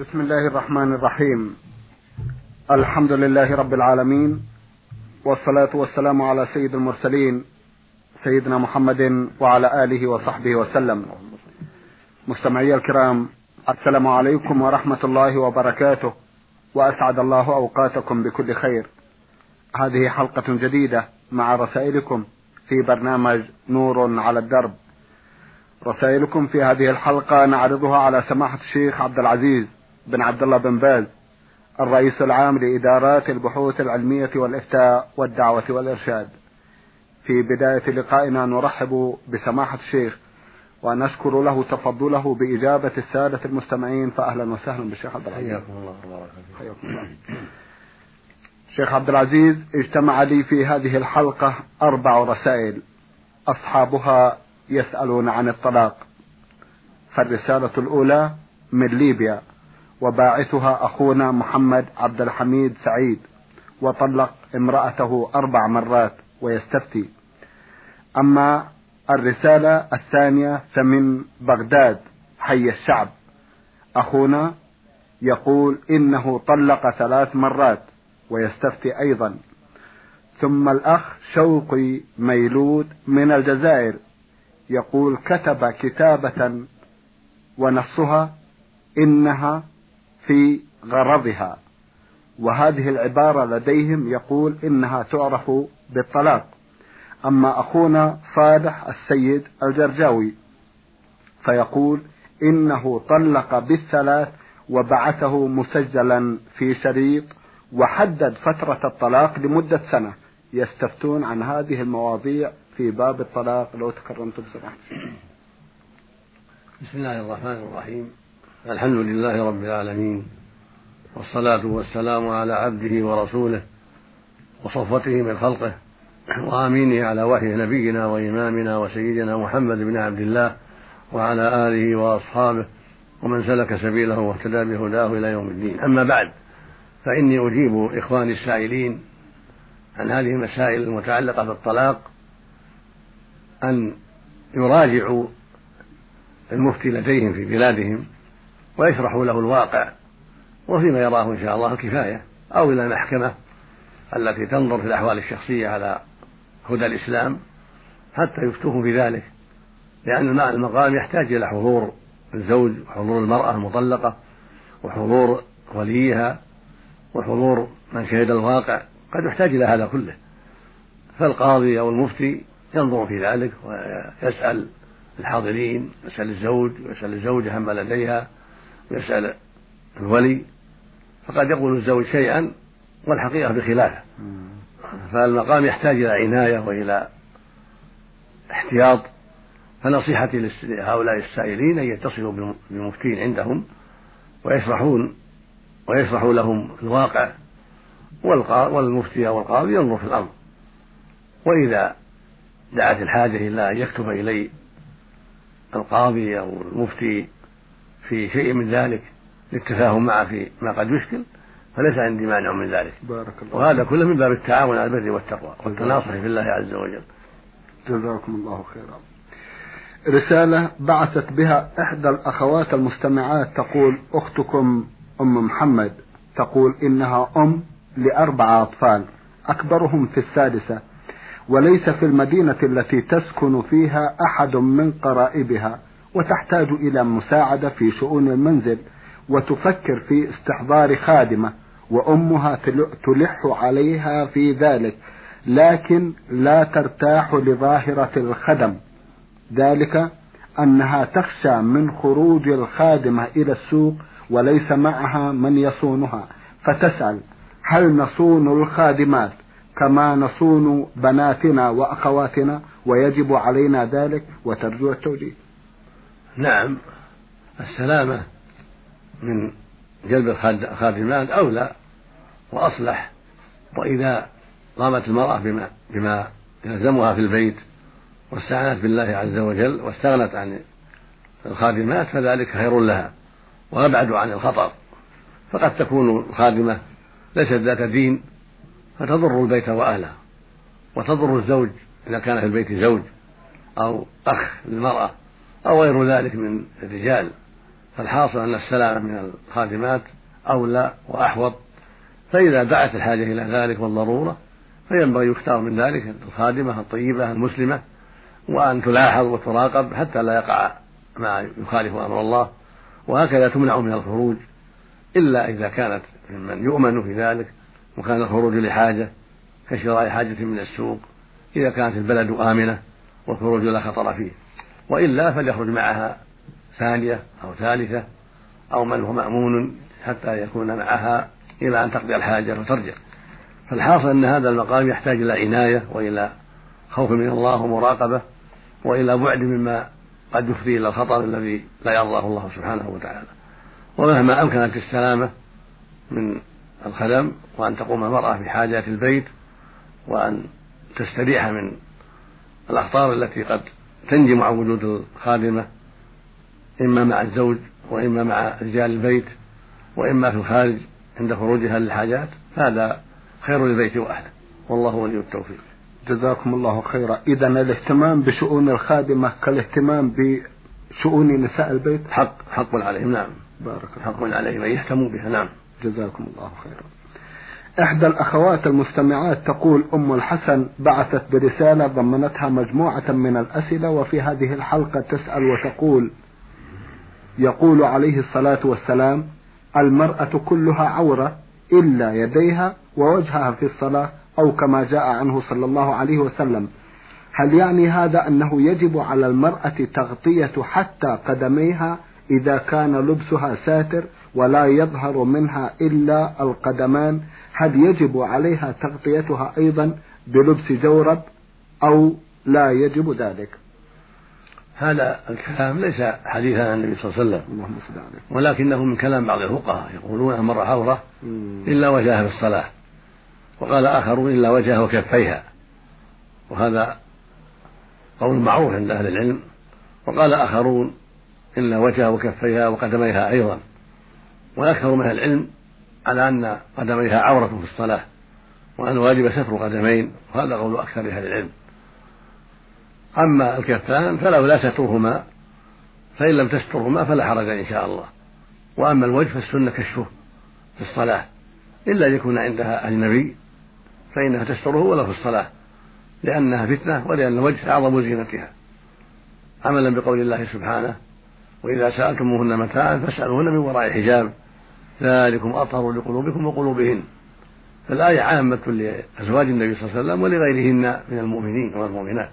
بسم الله الرحمن الرحيم. الحمد لله رب العالمين والصلاة والسلام على سيد المرسلين سيدنا محمد وعلى آله وصحبه وسلم. مستمعي الكرام السلام عليكم ورحمة الله وبركاته وأسعد الله أوقاتكم بكل خير. هذه حلقة جديدة مع رسائلكم في برنامج نور على الدرب. رسائلكم في هذه الحلقة نعرضها على سماحة الشيخ عبد العزيز بن عبد الله بن باز الرئيس العام لإدارات البحوث العلمية والإفتاء والدعوة والإرشاد. في بداية لقائنا نرحب بسماحة الشيخ ونشكر له تفضله بإجابة السادة المستمعين فأهلا وسهلا بالشيخ عبد العزيز. حياكم الله حياكم الله. شيخ عبد العزيز اجتمع لي في هذه الحلقة أربع رسائل أصحابها يسألون عن الطلاق. فالرسالة الأولى من ليبيا. وباعثها أخونا محمد عبد الحميد سعيد وطلق امرأته أربع مرات ويستفتي. أما الرسالة الثانية فمن بغداد حي الشعب. أخونا يقول إنه طلق ثلاث مرات ويستفتي أيضا. ثم الأخ شوقي ميلود من الجزائر يقول كتب كتابة ونصها إنها في غرضها. وهذه العبارة لديهم يقول إنها تعرف بالطلاق. أما أخونا صالح السيد الجرجاوي فيقول إنه طلق بالثلاث وبعثه مسجلا في شريط وحدد فترة الطلاق لمدة سنة. يستفتون عن هذه المواضيع في باب الطلاق. لو تكرمتم بسماحة بسم الله الرحمن الرحيم. الحمد لله رب العالمين والصلاة والسلام على عبده ورسوله وصفوته من خلقه وآمينه على وحي نبينا وإمامنا وسيدنا محمد بن عبد الله وعلى آله وأصحابه ومن سلك سبيله واهتدى بهداه إلى يوم الدين. أما بعد فإني أجيب إخواني السائلين عن هذه المسائل المتعلقة بالطلاق أن يراجعوا المفتي لديهم في بلادهم ويشرحوا له الواقع وفيما يراه إن شاء الله الكفاية أو إلى المحكمة التي تنظر في الأحوال الشخصية على هدى الإسلام حتى يفتوه في ذلك لأن المقام يحتاج إلى حضور الزوج وحضور المرأة المطلقة وحضور وليها وحضور من شهد الواقع قد يحتاج إلى هذا كله. فالقاضي أو المفتي ينظر في ذلك ويسأل الحاضرين يسأل الزوج ويسأل الزوجة عما لديها ويسأل الولي فقد يقول الزوج شيئا والحقيقة بخلافه. فالمقام يحتاج إلى عناية وإلى احتياط. فنصيحتي لهؤلاء السائلين أن يتصلوا بالمفتين عندهم ويشرحون ويشرحوا لهم الواقع والمفتي أو القاضي ينظر في الأمر. وإذا دعت الحاجة إلى أن يكتب إلي القاضي أو المفتي في شيء من ذلك للتفاهم معه في ما قد يشكل فليس عندي مانع من ذلك. بارك الله وهذا كله من باب التعاون على البر والتقوى والتناصح في الله عز وجل. جزاكم الله خيرا. رسالة بعثت بها إحدى الأخوات المستمعات تقول أختكم أم محمد. تقول إنها أم لأربع أطفال أكبرهم في السادسة وليس في المدينة التي تسكن فيها أحد من قرائبها. وتحتاج إلى مساعدة في شؤون المنزل وتفكر في استحضار خادمة وأمها تلح عليها في ذلك لكن لا ترتاح لظاهرة الخدم. ذلك أنها تخشى من خروج الخادمة إلى السوق وليس معها من يصونها. فتسأل هل نصون الخادمات كما نصون بناتنا وأخواتنا؟ ويجب علينا ذلك. وترجو التوجيه. نعم السلامة من جلب الخادمات أولى وأصلح وإذا قامت المرأة بما بما يلزمها في البيت واستعانت بالله عز وجل واستغنت عن الخادمات فذلك خير لها وأبعد عن الخطر. فقد تكون الخادمة ليست ذات دين فتضر البيت وأهله وتضر الزوج إذا كان في البيت زوج أو أخ للمرأة. أو غير ذلك من الرجال. فالحاصل أن السلام من الخادمات أولى وأحوط. فإذا دعت الحاجة إلى ذلك والضرورة فينبغي يختار من ذلك الخادمة الطيبة المسلمة وأن تلاحظ وتراقب حتى لا يقع ما يخالف أمر الله. وهكذا تمنع من الخروج إلا إذا كانت ممن يؤمن في ذلك وكان الخروج لحاجة كشراء حاجة من السوق. إذا كانت البلد آمنة والخروج لا خطر فيه. وإلا فليخرج معها ثانية أو ثالثة أو من هو مأمون حتى يكون معها إلى أن تقضي الحاجة وترجع. فالحاصل أن هذا المقام يحتاج إلى عناية وإلى خوف من الله ومراقبة وإلى بعد مما قد يفضي إلى الخطر الذي لا يرضاه الله سبحانه وتعالى. ومهما أمكنت السلامة من الخدم وأن تقوم المرأة بحاجات البيت وأن تستريح من الأخطار التي قد تنجم عن وجود الخادمة إما مع الزوج وإما مع رجال البيت وإما في الخارج عند خروجها للحاجات هذا خير للبيت وأهله. والله ولي التوفيق. جزاكم الله خيرا. إذا الاهتمام بشؤون الخادمة كالاهتمام بشؤون نساء البيت؟ حق حق عليهم نعم. بارك الله حق عليهم أن يهتموا بها نعم. جزاكم الله خيرا. إحدى الأخوات المستمعات تقول أم الحسن بعثت برسالة ضمنتها مجموعة من الأسئلة وفي هذه الحلقة تسأل وتقول يقول عليه الصلاة والسلام المرأة كلها عورة إلا يديها ووجهها في الصلاة أو كما جاء عنه صلى الله عليه وسلم. هل يعني هذا أنه يجب على المرأة تغطية حتى قدميها إذا كان لبسها ساتر ولا يظهر منها إلا القدمان هل يجب عليها تغطيتها أيضا بلبس جورب أو لا يجب ذلك؟ هذا الكلام ليس حديثا عن النبي صلى الله عليه وسلم. اللهم صل عليه. ولكنه من كلام بعض الفقهاء يقولون المرأة عورة إلا وجهها في الصلاة وقال آخرون إلا وجهها وكفيها. وهذا قول معروف عند أهل العلم وقال آخرون إلا وجهها وكفيها وقدميها أيضا. وأكثر من العلم على أن قدميها عورة في الصلاة وأن واجب ستر قدمين وهذا قول أكثر أهل العلم. أما الكفان فلو لا سترهما فإن لم تسترهما فلا حرج إن شاء الله. وأما الوجه فالسنة كشفه في الصلاة. إلا أن يكون عندها أجنبي فإنها تستره ولو في الصلاة لأنها فتنة ولأن الوجه أعظم زينتها. عملا بقول الله سبحانه وإذا سألتموهن متاعا فاسألوهن من وراء حجاب. ذلكم أطهر لقلوبكم وقلوبهن. فالآية عامة لأزواج النبي صلى الله عليه وسلم ولغيرهن من المؤمنين والمؤمنات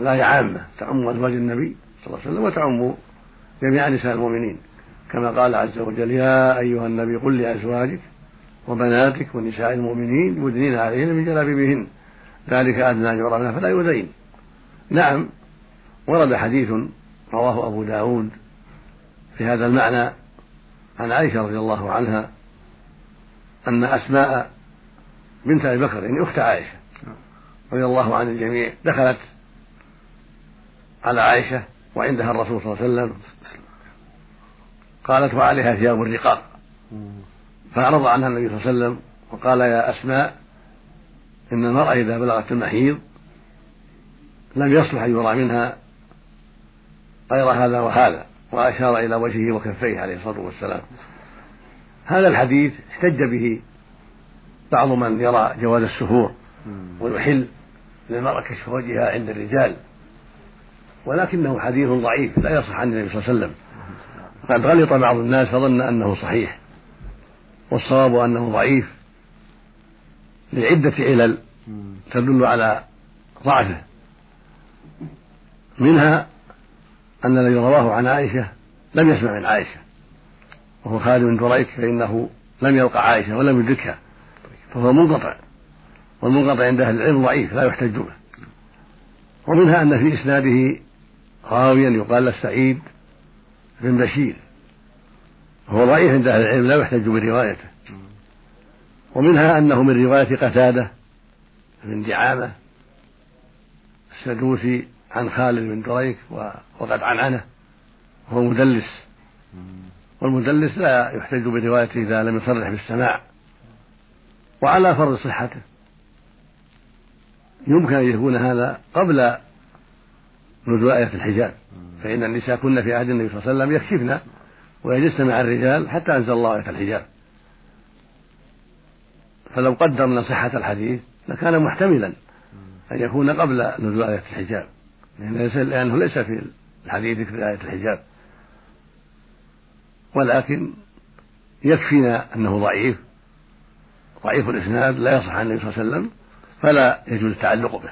الآية عامة تعم أزواج النبي صلى الله عليه وسلم وتعم جميع نساء المؤمنين. كما قال عز وجل يا أيها النبي قل لأزواجك وبناتك ونساء المؤمنين يدنين عليهن من جلابيبهن. ذلك أدنى أن فلا يؤذين. نعم ورد حديث رواه أبو داود في هذا المعنى عن عائشة رضي الله عنها أن أسماء بنت أبي بكر يعني أخت عائشة رضي الله عن الجميع دخلت على عائشة وعندها الرسول صلى الله عليه وسلم قالت وعليها ثياب الرقاق. فأعرض عنها النبي صلى الله عليه وسلم وقال يا أسماء إن المرأة إذا بلغت المحيض لم يصلح أن يرى منها غير هذا وهذا. وأشار إلى وجهه وكفيه عليه الصلاة والسلام. هذا الحديث احتج به بعض من يرى جواز السفور ويحل للمرأة كشف وجهها عند الرجال ولكنه حديث ضعيف لا يصح عن النبي صلى الله عليه وسلم. قد غلط بعض الناس فظن أنه صحيح والصواب أنه ضعيف لعدة علل تدل على ضعفه. منها أن الذي رواه عن عائشة لم يسمع من عائشة. وهو خالد بن دريك فإنه لم يلقى عائشة ولم يدركها. فهو منقطع. والمنقطع عند أهل العلم ضعيف لا يحتج به ومنها أن في إسناده راويا يقال له سعيد بن بشير. وهو ضعيف عند أهل العلم لا يحتج بروايته. ومنها أنه من رواية قتادة بن دعامة السدوسي عن خالد بن دريك وقد عنعنه وهو مدلس والمدلس لا يحتج بروايته إذا لم يصرح بالسماع. وعلى فرض صحته. يمكن أن يكون هذا قبل نزول آية الحجاب فإن النساء كن في عهد النبي صلى الله عليه وسلم يكشفن ويجلسن مع الرجال حتى أنزل الله آية الحجاب فلو قدرنا صحة الحديث لكان محتملا أن يكون قبل نزول آية الحجاب لأنه ليس في الحديث ذكر آية الحجاب. ولكن يكفينا أنه ضعيف. ضعيف الإسناد لا يصح عن النبي صلى الله عليه وسلم فلا يجوز التعلق به.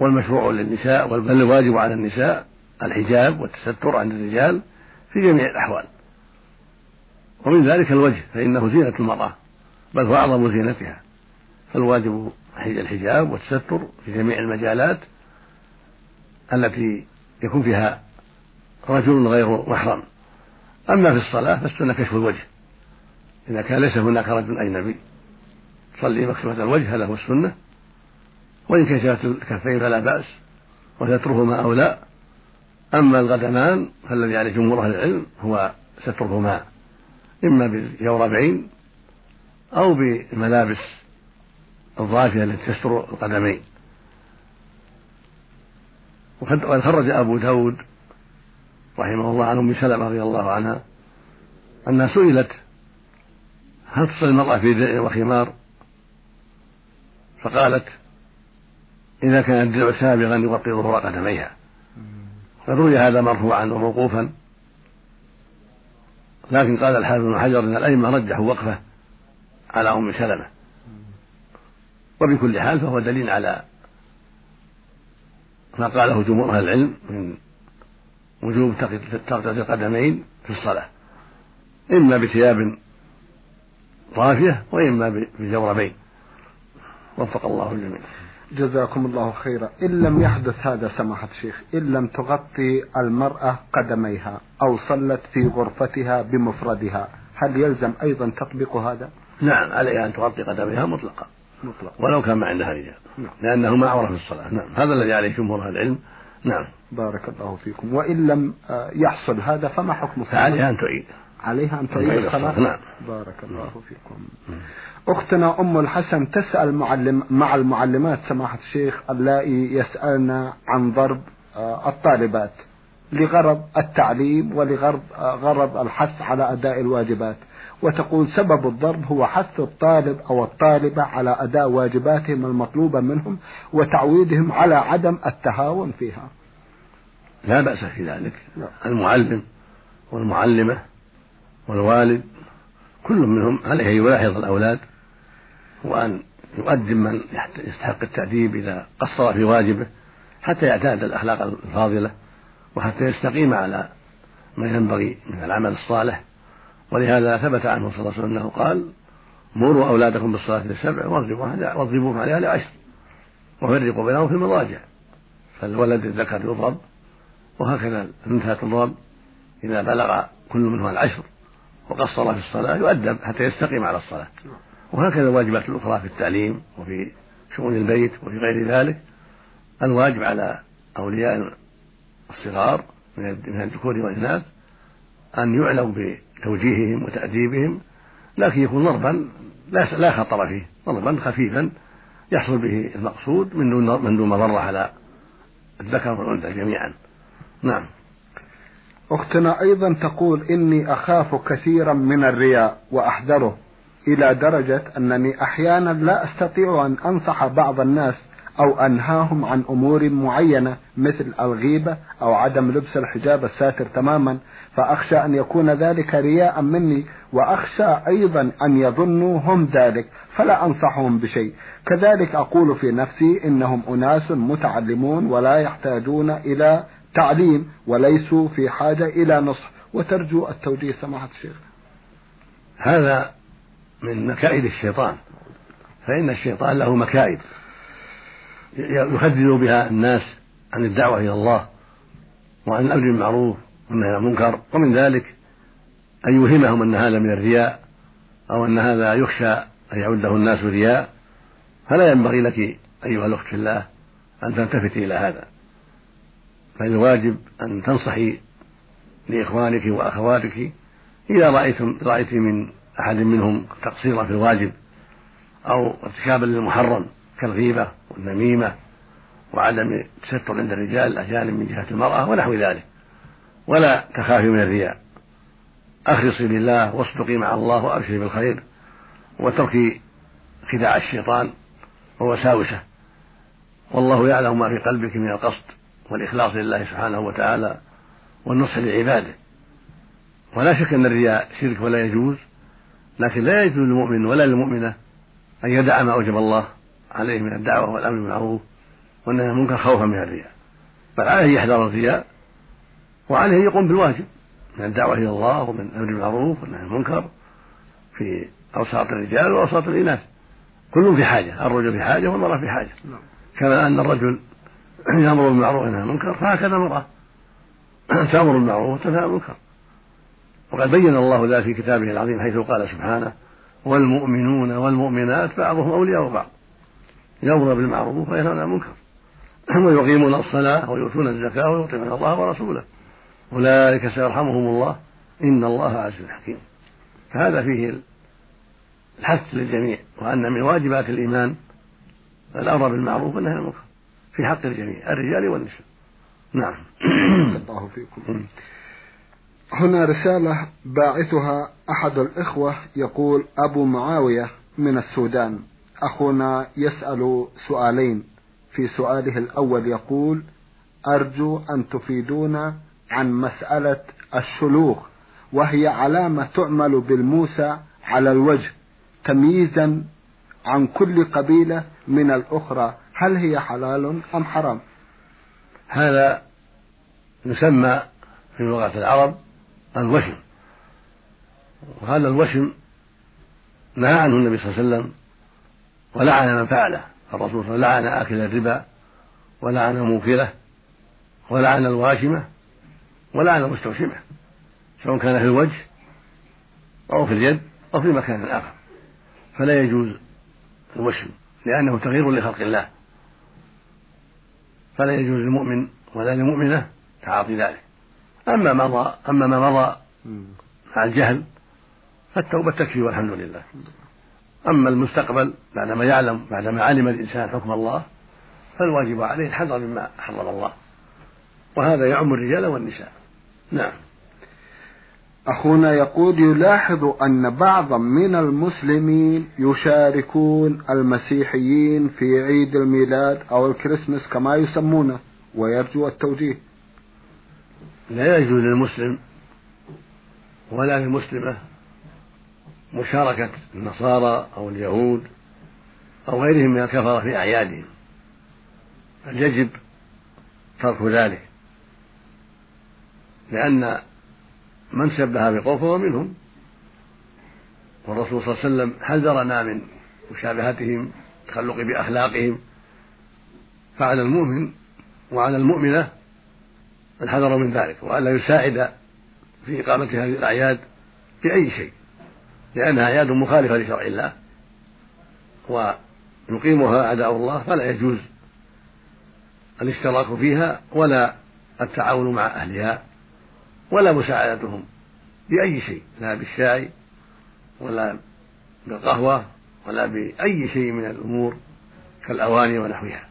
والمشروع للنساء بل الواجب على النساء الحجاب والتستر عن الرجال في جميع الأحوال. ومن ذلك الوجه فإنه زينة المرأة بل هو أعظم زينتها. فالواجب الحجاب والتستر في جميع المجالات التي يكون فيها رجل غير محرم. أما في الصلاة فالسنة كشف الوجه. إذا كان ليس هناك رجل أجنبي تصلي مكشوفة الوجه هذا هو السنة. وإن كشفت الكفين فلا بأس وسترهما أولى. أما القدمان فالذي عليه جمهور أهل العلم هو سترهما إما بجوربين أو بملابس الضافية التي تستر القدمين. وقد خرج أبو داود رحمه الله عن أم سلمة رضي الله عنها أنها سئلت هل تصل المرأة في درع وخمار؟ فقالت إذا كان الدرع سابغا يغطي ظهور قدميها قد روي هذا مرفوعا وموقوفا. لكن قال الحافظ بن حجر إن الأئمة رجحوا وقفه على أم سلمة. وبكل حال فهو دليل على ما قاله جمهور أهل العلم من وجوب تغطيه القدمين في الصلاة. إما بثياب طافية وإما بجوربين. وفق الله الجميع. جزاكم الله خيرا. إن لم يحدث هذا سماحة الشيخ إن لم تغطي المرأة قدميها أو صلت في غرفتها بمفردها هل يلزم أيضا تطبيق هذا؟ نعم عليها أن تغطي قدميها مطلقا. مطلقا ولو كان ما عندها رجال. نعم. لأنه معورة في الصلاة. نعم. هذا الذي عليه جمهور العلم. نعم. بارك الله فيكم. وإن لم آه، يحصل هذا فما حكم فعليها أن تعيد. عليها أن تعيد الصلاة؟ نعم. بارك الله فيكم. أختنا أم الحسن تسأل معلم مع المعلمات سماحة الشيخ اللائي يسألن عن ضرب آه، الطالبات لغرض التعليم ولغرض آه، غرض الحث على أداء الواجبات. وتقول سبب الضرب هو حث الطالب أو الطالبة على أداء واجباتهم المطلوبة منهم وتعويدهم على عدم التهاون فيها. لا بأس في ذلك. لا. المعلم والمعلمة والوالد كل منهم عليه أن يلاحظ الأولاد وأن يؤدب من يستحق التأديب إذا قصر في واجبه حتى يعتاد الأخلاق الفاضلة وحتى يستقيم على ما ينبغي من العمل الصالح. ولهذا ثبت عنه صلى الله عليه وسلم أنه قال مروا أولادكم بالصلاة للسبع واضربوهم عليها لعشر وفرقوا بينهم في المضاجع. فالولد الذكر يضرب وهكذا الأنثى تضرب إذا بلغ كل منهما العشر وقصر في الصلاة يؤدب حتى يستقيم على الصلاة. وهكذا الواجبات الأخرى في التعليم وفي شؤون البيت وفي غير ذلك. الواجب على أولياء الصغار من الذكور والإناث أن يعلوا بتوجيههم وتأديبهم لكن يكون ضربا لا لا خطر فيه ضربا خفيفا يحصل به المقصود من دون من دون مضرة على الذكر والأنثى جميعا. نعم. أختنا أيضا تقول إني أخاف كثيرا من الرياء وأحذره إلى درجة أنني أحيانا لا أستطيع أن أنصح بعض الناس أو أنهاهم عن أمور معينة مثل الغيبة أو عدم لبس الحجاب الساتر تماما فأخشى أن يكون ذلك رياء مني وأخشى أيضا أن يظنوا هم ذلك فلا أنصحهم بشيء. كذلك أقول في نفسي إنهم أناس متعلمون ولا يحتاجون إلى تعليم وليسوا في حاجة إلى نصح. وترجو التوجيه سماحة الشيخ. هذا من مكائد الشيطان فإن الشيطان له مكائد. يخدر بها الناس عن الدعوة إلى الله وعن الأمر بالمعروف والنهي عن المنكر ومن ذلك أن يوهمهم أن هذا من الرياء أو أن هذا يخشى أن يعده الناس رياء. فلا ينبغي لك أيها الأخت في الله أن تلتفتي إلى هذا. فالواجب أن تنصحي لإخوانك وأخواتك إذا رأيتم رأيت من أحد منهم تقصيرا في الواجب أو ارتكابا للمحرم كالغيبة والنميمة وعدم التستر عند الرجال الأجانب من جهة المرأة ونحو ذلك. ولا تخافي من الرياء. أخلصي لله واصدقي مع الله وأبشري بالخير. وتركي خداع الشيطان ووساوسه والله يعلم ما في قلبك من القصد والإخلاص لله سبحانه وتعالى والنصح لعباده. ولا شك أن الرياء شرك ولا يجوز لكن لا يجوز للمؤمن ولا للمؤمنة أن يدع ما أوجب الله. عليه من الدعوة والأمر بالمعروف والنهي عن المنكر خوفا من الرياء. بل عليه يحذر الرياء وعليه أن يقوم بالواجب من الدعوة إلى الله ومن الأمر بالمعروف والنهي عن المنكر في أوساط الرجال وأوساط الإناث. كل في حاجة الرجل في حاجة والمرأة في حاجة. نعم. كما أن الرجل يأمر بالمعروف وينهى عن المنكر فهكذا المرأة تأمر بالمعروف وتنهى عن المنكر. وقد بين الله ذلك في كتابه العظيم حيث قال سبحانه والمؤمنون والمؤمنات بعضهم أولياء بعض يأمر بالمعروف وينهون عن المنكر. ويقيمون الصلاة ويؤتون الزكاة ويطيعون الله ورسوله. أولئك سيرحمهم الله. إن الله عزيز حكيم. فهذا فيه الحث للجميع. وأن من واجبات الإيمان الأمر بالمعروف والنهي عن المنكر. في حق الجميع الرجال والنساء. نعم. الله فيكم. هنا رسالة باعثها أحد الإخوة يقول أبو معاوية من السودان. أخونا يسأل سؤالين. في سؤاله الأول يقول أرجو أن تفيدونا عن مسألة الشلوغ وهي علامة تعمل بالموسى على الوجه تمييزا عن كل قبيلة من الأخرى. هل هي حلال أم حرام؟ هذا يسمى في لغة العرب الوشم. وهذا الوشم نهى عنه النبي صلى الله عليه وسلم ولعن من فعله. الرسول صلى الله عليه وسلم لعن آكل الربا ولعن موكله ولعن الواشمة ولعن المستوشمة سواء كان في الوجه أو في اليد أو في مكان آخر. فلا يجوز الوشم لأنه تغيير لخلق الله. فلا يجوز للمؤمن ولا للمؤمنة تعاطي ذلك. أما مضى أما ما مضى مع الجهل فالتوبة تكفي والحمد لله. أما المستقبل بعدما يعلم بعدما علم الإنسان حكم الله فالواجب عليه الحذر مما حرم الله وهذا يعم الرجال والنساء. نعم. أخونا يقول يلاحظ أن بعضا من المسلمين يشاركون المسيحيين في عيد الميلاد أو الكريسماس كما يسمونه ويرجو التوجيه. لا يجوز للمسلم ولا للمسلمة مشاركة النصارى أو اليهود أو غيرهم من الكفرة في أعيادهم. بل يجب ترك ذلك لأن من شبه بقوم فهو منهم. والرسول صلى الله عليه وسلم حذرنا من مشابهتهم التخلق بأخلاقهم؟ فعلى المؤمن وعلى المؤمنة الحذر من ذلك وألا يساعد في إقامة هذه الأعياد بأي شيء. لأنها أعياد مخالفة لشرع الله ويقيمها أعداء الله فلا يجوز الاشتراك فيها ولا التعاون مع أهلها ولا مساعدتهم بأي شيء لا بالشاي ولا بالقهوة ولا بأي شيء من الأمور كالأواني ونحوها.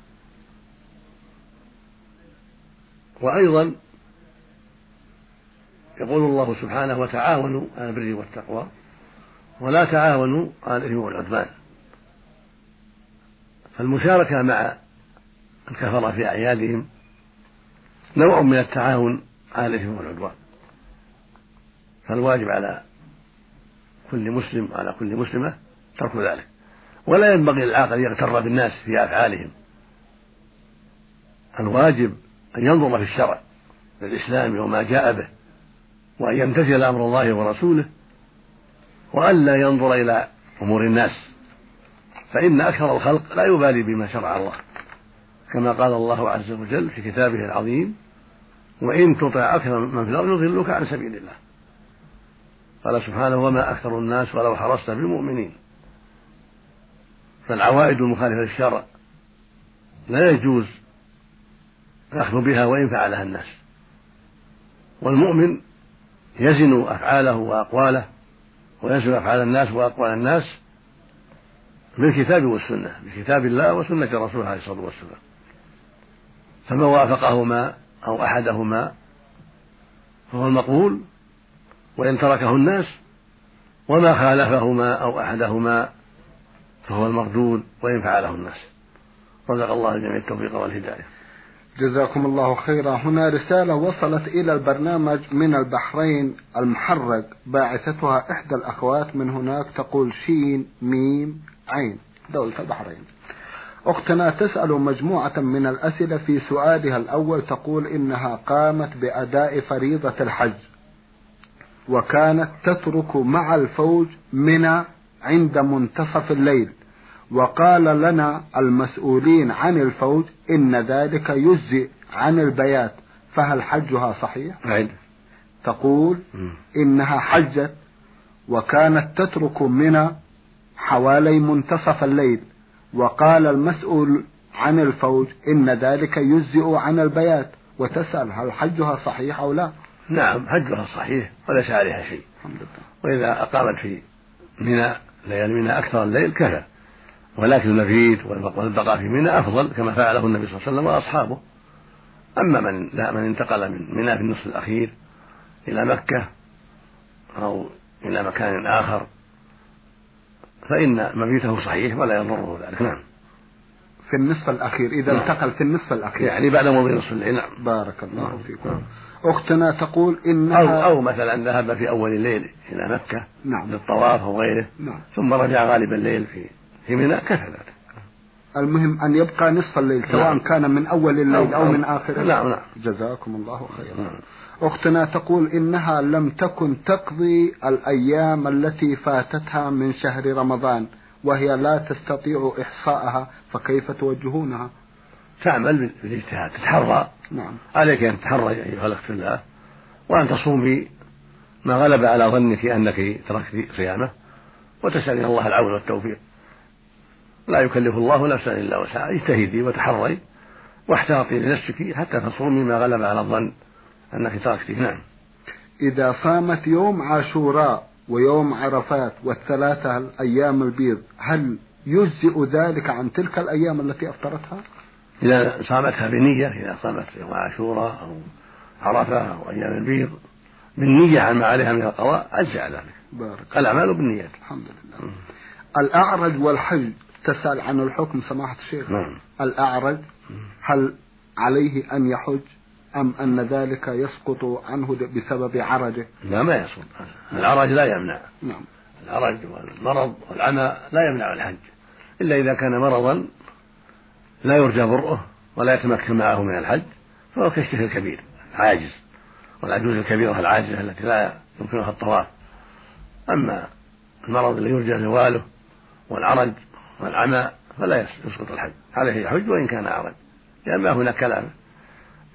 وأيضا يقول الله سبحانه وتعاونوا على البر والتقوى. ولا تعاونوا على الإثم والعدوان. فالمشاركة مع الكفرة في أعيادهم نوع من التعاون على الإثم والعدوان. فالواجب على كل مسلم وعلى كل مسلمة ترك ذلك. ولا ينبغي للعاقل أن يغتر بالناس في أفعالهم. الواجب أن ينظر في الشرع الإسلامي وما جاء به وأن يمتثل أمر الله ورسوله وألا ينظر إلى أمور الناس. فإن أكثر الخلق لا يبالي بما شرع الله كما قال الله عز وجل في كتابه العظيم وإن تطع أكثر من في الأرض يضلوك عن سبيل الله. قال سبحانه وما أكثر الناس ولو حرصت بالمؤمنين. فالعوائد المخالفة للشرع لا يجوز الأخذ بها وإن فعلها الناس. والمؤمن يزن أفعاله وأقواله ويزن أفعال الناس وأقوال الناس بالكتاب والسنة بكتاب الله وسنة رسوله عليه الصلاة والسلام. فما وافقهما أو أحدهما فهو المقبول وإن تركه الناس وما خالفهما أو أحدهما فهو المردود وإن فعله الناس. رزق الله الجميع التوفيق والهداية. جزاكم الله خيرا. هنا رسالة وصلت إلى البرنامج من البحرين المحرق باعثتها إحدى الأخوات. من هناك تقول شين ميم عين. دولة البحرين. أختنا تسأل مجموعة من الأسئلة في سؤالها الأول. تقول إنها قامت بأداء فريضة الحج. وكانت تترك مع الفوج منى عند منتصف الليل. وقال لنا المسؤولين عن الفوج إن ذلك يجزئ عن البيات فهل حجها صحيح؟ عين. تقول إنها حجت وكانت تترك منى حوالي منتصف الليل. وقال المسؤول عن الفوج إن ذلك يجزئ عن البيات. وتسأل هل حجها صحيح أو لا؟ نعم حجها صحيح وليس عليها شيء. الحمد لله. وإذا أقامت في منى ليالي منى أكثر الليل كفى ولكن المبيت والبقاء في منى أفضل كما فعله النبي صلى الله عليه وسلم وأصحابه أما من لا من انتقل من منى في النصف الأخير إلى مكة أو إلى مكان آخر فإن مبيته صحيح ولا يضره ذلك نعم في النصف الأخير إذا نعم. انتقل في النصف الأخير يعني بعد مضي نصف الليل نعم بارك الله نعم. فيكم نعم. أختنا تقول إنها أو أو مثلا ذهب في أول الليل إلى مكة نعم للطواف أو غيره نعم ثم رجع غالب الليل في في منى كفى ذلك المهم أن يبقى نصف الليل سواء نعم. كان من أول الليل أو أو- من آخره نعم نعم جزاكم الله خيرا. نعم. أختنا تقول إنها لم تكن تقضي الأيام التي فاتتها من شهر رمضان وهي لا تستطيع إحصاءها فكيف توجهونها؟ تعمل بالاجتهاد تتحرى. نعم. عليك أن تتحرى أيها الأخت في الله وأن تصومي ما غلب على ظنك أنك تركت صيامه وتسألين الله العون والتوفيق. لا يكلف الله نفسا إلا وسعها. اجتهدي وتحري واحتاطي لنفسك حتى تصومي ما غلب على الظن أنك تركته نعم. إذا صامت يوم عاشوراء ويوم عرفات والثلاثة الأيام البيض هل يجزئ ذلك عن تلك الأيام التي أفطرتها؟ إذا صامتها بنية إذا صامت يوم عاشوراء أو عرفة أو أيام البيض بالنية عن ما عليها من القضاء أجزع ذلك. بارك الأعمال بالنيات. الحمد لله. الأعرج والحج تسأل عن الحكم سماحة الشيخ. نعم. الأعرج هل عليه أن يحج أم أن ذلك يسقط عنه بسبب عرجه؟ لا ما يصوم العرج لا يمنع. نعم. العرج والمرض والعمى لا يمنع الحج. إلا إذا كان مرضا لا يرجى برؤه ولا يتمكن معه من الحج فهو كالشيخ الكبير عاجز والعجوز الكبيرة العاجزة التي لا يمكنها الطواف. أما المرض الذي يرجى زواله والعرج والعمى فلا يسقط الحج. عليه يحج وإن كان أعرج. لأن ما هناك كلام.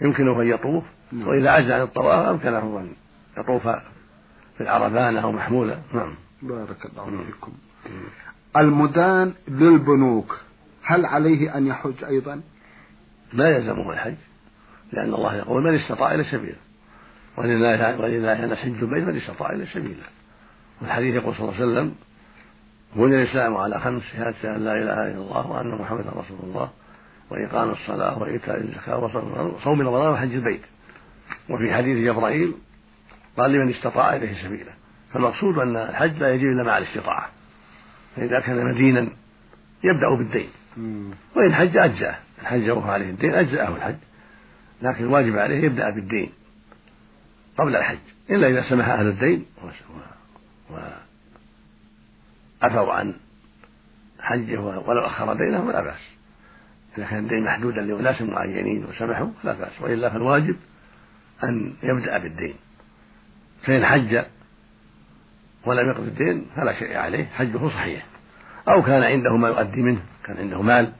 يمكنه أن يطوف نعم. وإذا عجز عن الطواف أمكنه أن يطوف في العرفان أو محمولة. نعم. بارك الله مم. فيكم. المدان للبنوك هل عليه أن يحج أيضا؟ لا يلزمه الحج لأن الله يقول من استطاع إلى سبيله. ولله ولله أن حج البيت من استطاع إلى سبيله. والحديث يقول صلى الله عليه وسلم بني الإسلام على خمس شهادة أن لا إله إلا الله وأن محمدا رسول الله وإقام الصلاة وإيتاء الزكاة وصوم رمضان وحج البيت. وفي حديث جبرائيل قال لمن استطاع إليه سبيله. فالمقصود أن الحج لا يجب إلا مع الاستطاعة. فإذا كان مدينا يبدأ بالدين. وإن حج أجزأه. الحج وهو عليه الدين أجزأه الحج. لكن الواجب عليه يبدأ بالدين قبل الحج. إلا إذا سمح أهل الدين وعفوا عن حجه ولو أخر دينه فلا بأس. إذا كان الدين محدودا لأناس معينين وسمحوا فلا بأس. وإلا فالواجب أن يبدأ بالدين. فإن حج ولم يقضي الدين فلا شيء عليه. حجه صحيح. أو كان عنده ما يؤدي منه كان عنده مال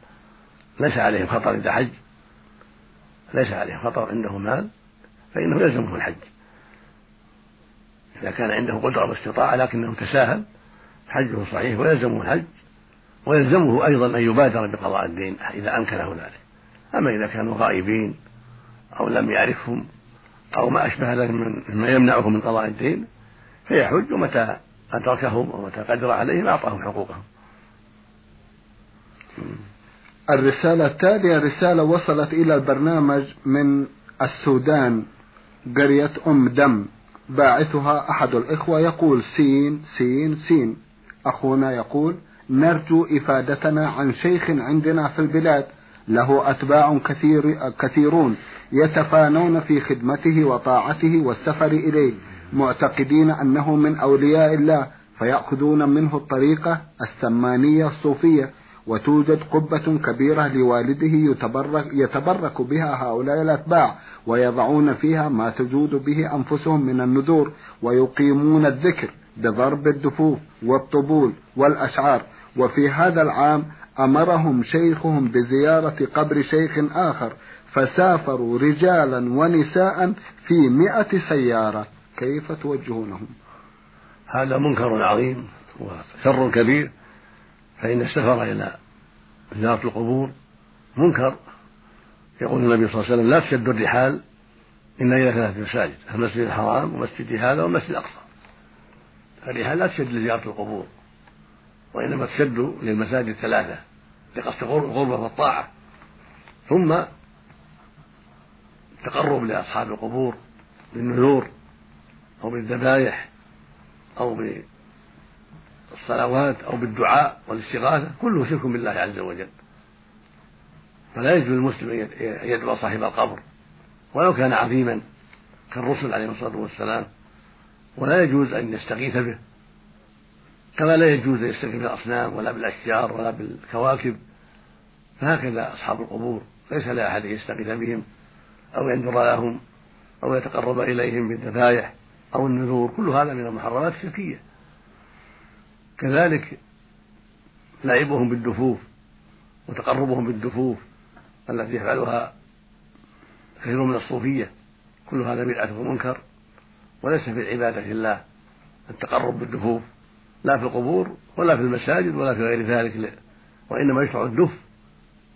ليس عليه خطر إذا حج. ليس عليه خطر عنده مال فإنه يلزمه الحج. إذا كان عنده قدرة واستطاعة لكنه تساهل حجه صحيح ويلزمه الحج ويلزمه أيضا أن يبادر بقضاء الدين إذا أمكنه ذلك. أما إذا كانوا غائبين أو لم يعرفهم أو ما أشبه ذلك مما يمنعه من قضاء الدين فيحج ومتى أدركهم ومتى قدر عليهم أعطاهم حقوقهم. الرسالة التالية رسالة وصلت إلى البرنامج من السودان قرية أم دم باعثها أحد الإخوة يقول سين سين سين. أخونا يقول نرجو إفادتنا عن شيخ عندنا في البلاد له أتباع كثير كثيرون يتفانون في خدمته وطاعته والسفر إليه معتقدين أنه من أولياء الله فيأخذون منه الطريقة السمانية الصوفية وتوجد قبة كبيرة لوالده يتبرك, يتبرك بها هؤلاء الأتباع ويضعون فيها ما تجود به أنفسهم من النذور ويقيمون الذكر بضرب الدفوف والطبول والأشعار. وفي هذا العام أمرهم شيخهم بزيارة قبر شيخ آخر فسافروا رجالا ونساء في مئة سيارة. كيف توجهونهم؟ هذا منكر عظيم وشر كبير. فإن السفر إلى زيارة القبور منكر. يقول النبي صلى الله عليه وسلم لا تشد الرحال إلا إلى ثلاثة مساجد المسجد الحرام ومسجد هذا والمسجد الأقصى الرحال لا تشد لزيارة القبور وإنما تشد للمساجد الثلاثة لقصد الغربة والطاعة. ثم تقرب لأصحاب القبور بالنذور أو بالذبائح أو بالصلوات أو بالدعاء والاستغاثة كله شرك بالله عز وجل. فلا يجوز للمسلم أن يدعو صاحب القبر ولو كان عظيما كالرسل عليهم الصلاة والسلام. ولا يجوز أن يستغيث به. كما لا يجوز أن يستغيث بالأصنام ولا بالأشجار ولا بالكواكب. فهكذا أصحاب القبور. ليس لأحد يستغيث بهم أو ينذر لهم أو يتقرب إليهم بالذبائح أو النذور. كل هذا من المحرمات الشركية. كذلك لعبهم بالدفوف وتقربهم بالدفوف التي يفعلها كثير من الصوفية. كل هذا بدعة ومنكر. وليس في عبادة الله التقرب بالدفوف لا في القبور ولا في المساجد ولا في غير ذلك وإنما يشرع الدف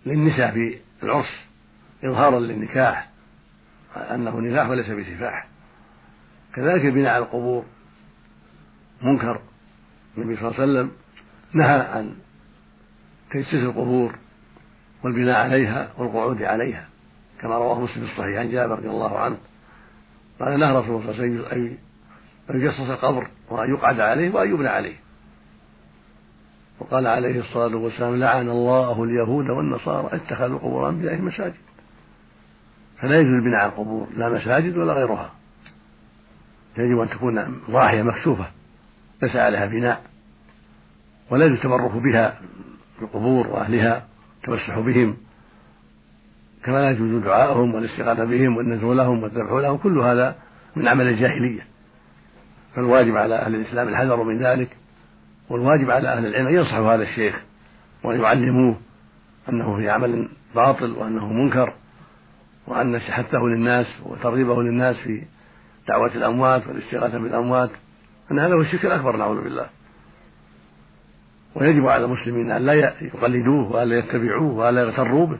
للنساء في العرس إظهارا للنكاح أنه نكاح وليس بسفاح. كذلك البناء على القبور منكر النبي صلى الله عليه وسلم نهى عن تجسيس القبور والبناء عليها والقعود عليها كما رواه مسلم في الصحيح عن جابر رضي الله عنه. قال نهى رسول الله صلى الله عليه وسلم أن يجسس القبر وأن يقعد عليه وأن يبنى عليه. وقال عليه الصلاة والسلام لعن الله اليهود والنصارى اتخذوا قبور أنبيائهم مساجد. فلا يجوز البناء على القبور لا مساجد ولا غيرها. يجب أن تكون ضاحية مكشوفة ليس عليها بناء. ولا يجوز التبرك بها القبور وأهلها التمسح بهم. كما لا يجوز دعاءهم والاستغاثة بهم والنذر لهم والذبح لهم كل هذا من عمل الجاهلية. فالواجب على أهل الإسلام الحذر من ذلك والواجب على أهل العلم أن ينصحوا هذا الشيخ وأن يعلموه أنه في عمل باطل وأنه منكر وأن حثه للناس وترغيبه للناس في دعوة الأموات والاستغاثة بالأموات أن هذا هو الشرك الأكبر نعوذ بالله. ويجب على المسلمين أن لا يقلدوه وأن لا يتبعوه وأن لا يغتروا به.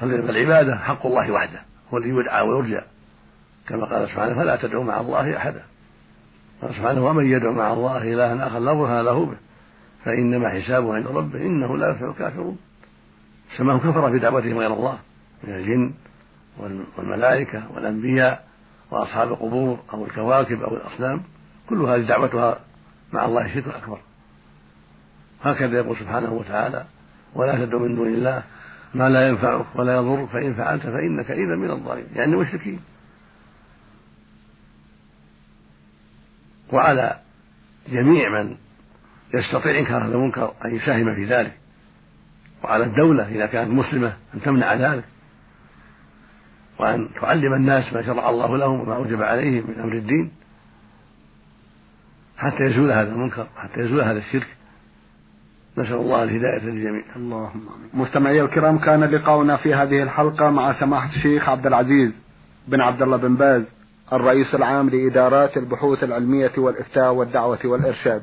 فالعبادة حق الله وحده هو الذي يدعى ويرجى. كما قال سبحانه فلا تدعوا مع الله أحدا. قال سبحانه ومن يدعو مع الله إلها آخر لا برهان له به فإنما حسابه عند ربه إنه لا يفلح الكافرون. سماهم كفر في دعوتهم غير الله من الجن والملائكة والأنبياء وأصحاب القبور أو الكواكب أو الأصنام كل هذه دعوتها مع الله شرك أكبر. هكذا يقول سبحانه وتعالى ولا تدعو من دون الله ما لا ينفعك ولا يضرك فإن فعلت فإنك إذا من الظالمين. يعني المشركين وعلى جميع من يستطيع إنكار هذا المنكر أن يساهم في ذلك. وعلى الدولة إذا كانت مسلمة أن تمنع ذلك. وأن تعلم الناس ما شرع الله لهم وما أوجب عليهم من أمر الدين. حتى يزول هذا المنكر حتى يزول هذا الشرك. نسأل الله الهداية للجميع. اللهم آمين. مستمعي الكرام كان لقاؤنا في هذه الحلقة مع سماحة الشيخ عبد العزيز بن عبد الله بن باز الرئيس العام لإدارات البحوث العلمية والإفتاء والدعوة والإرشاد.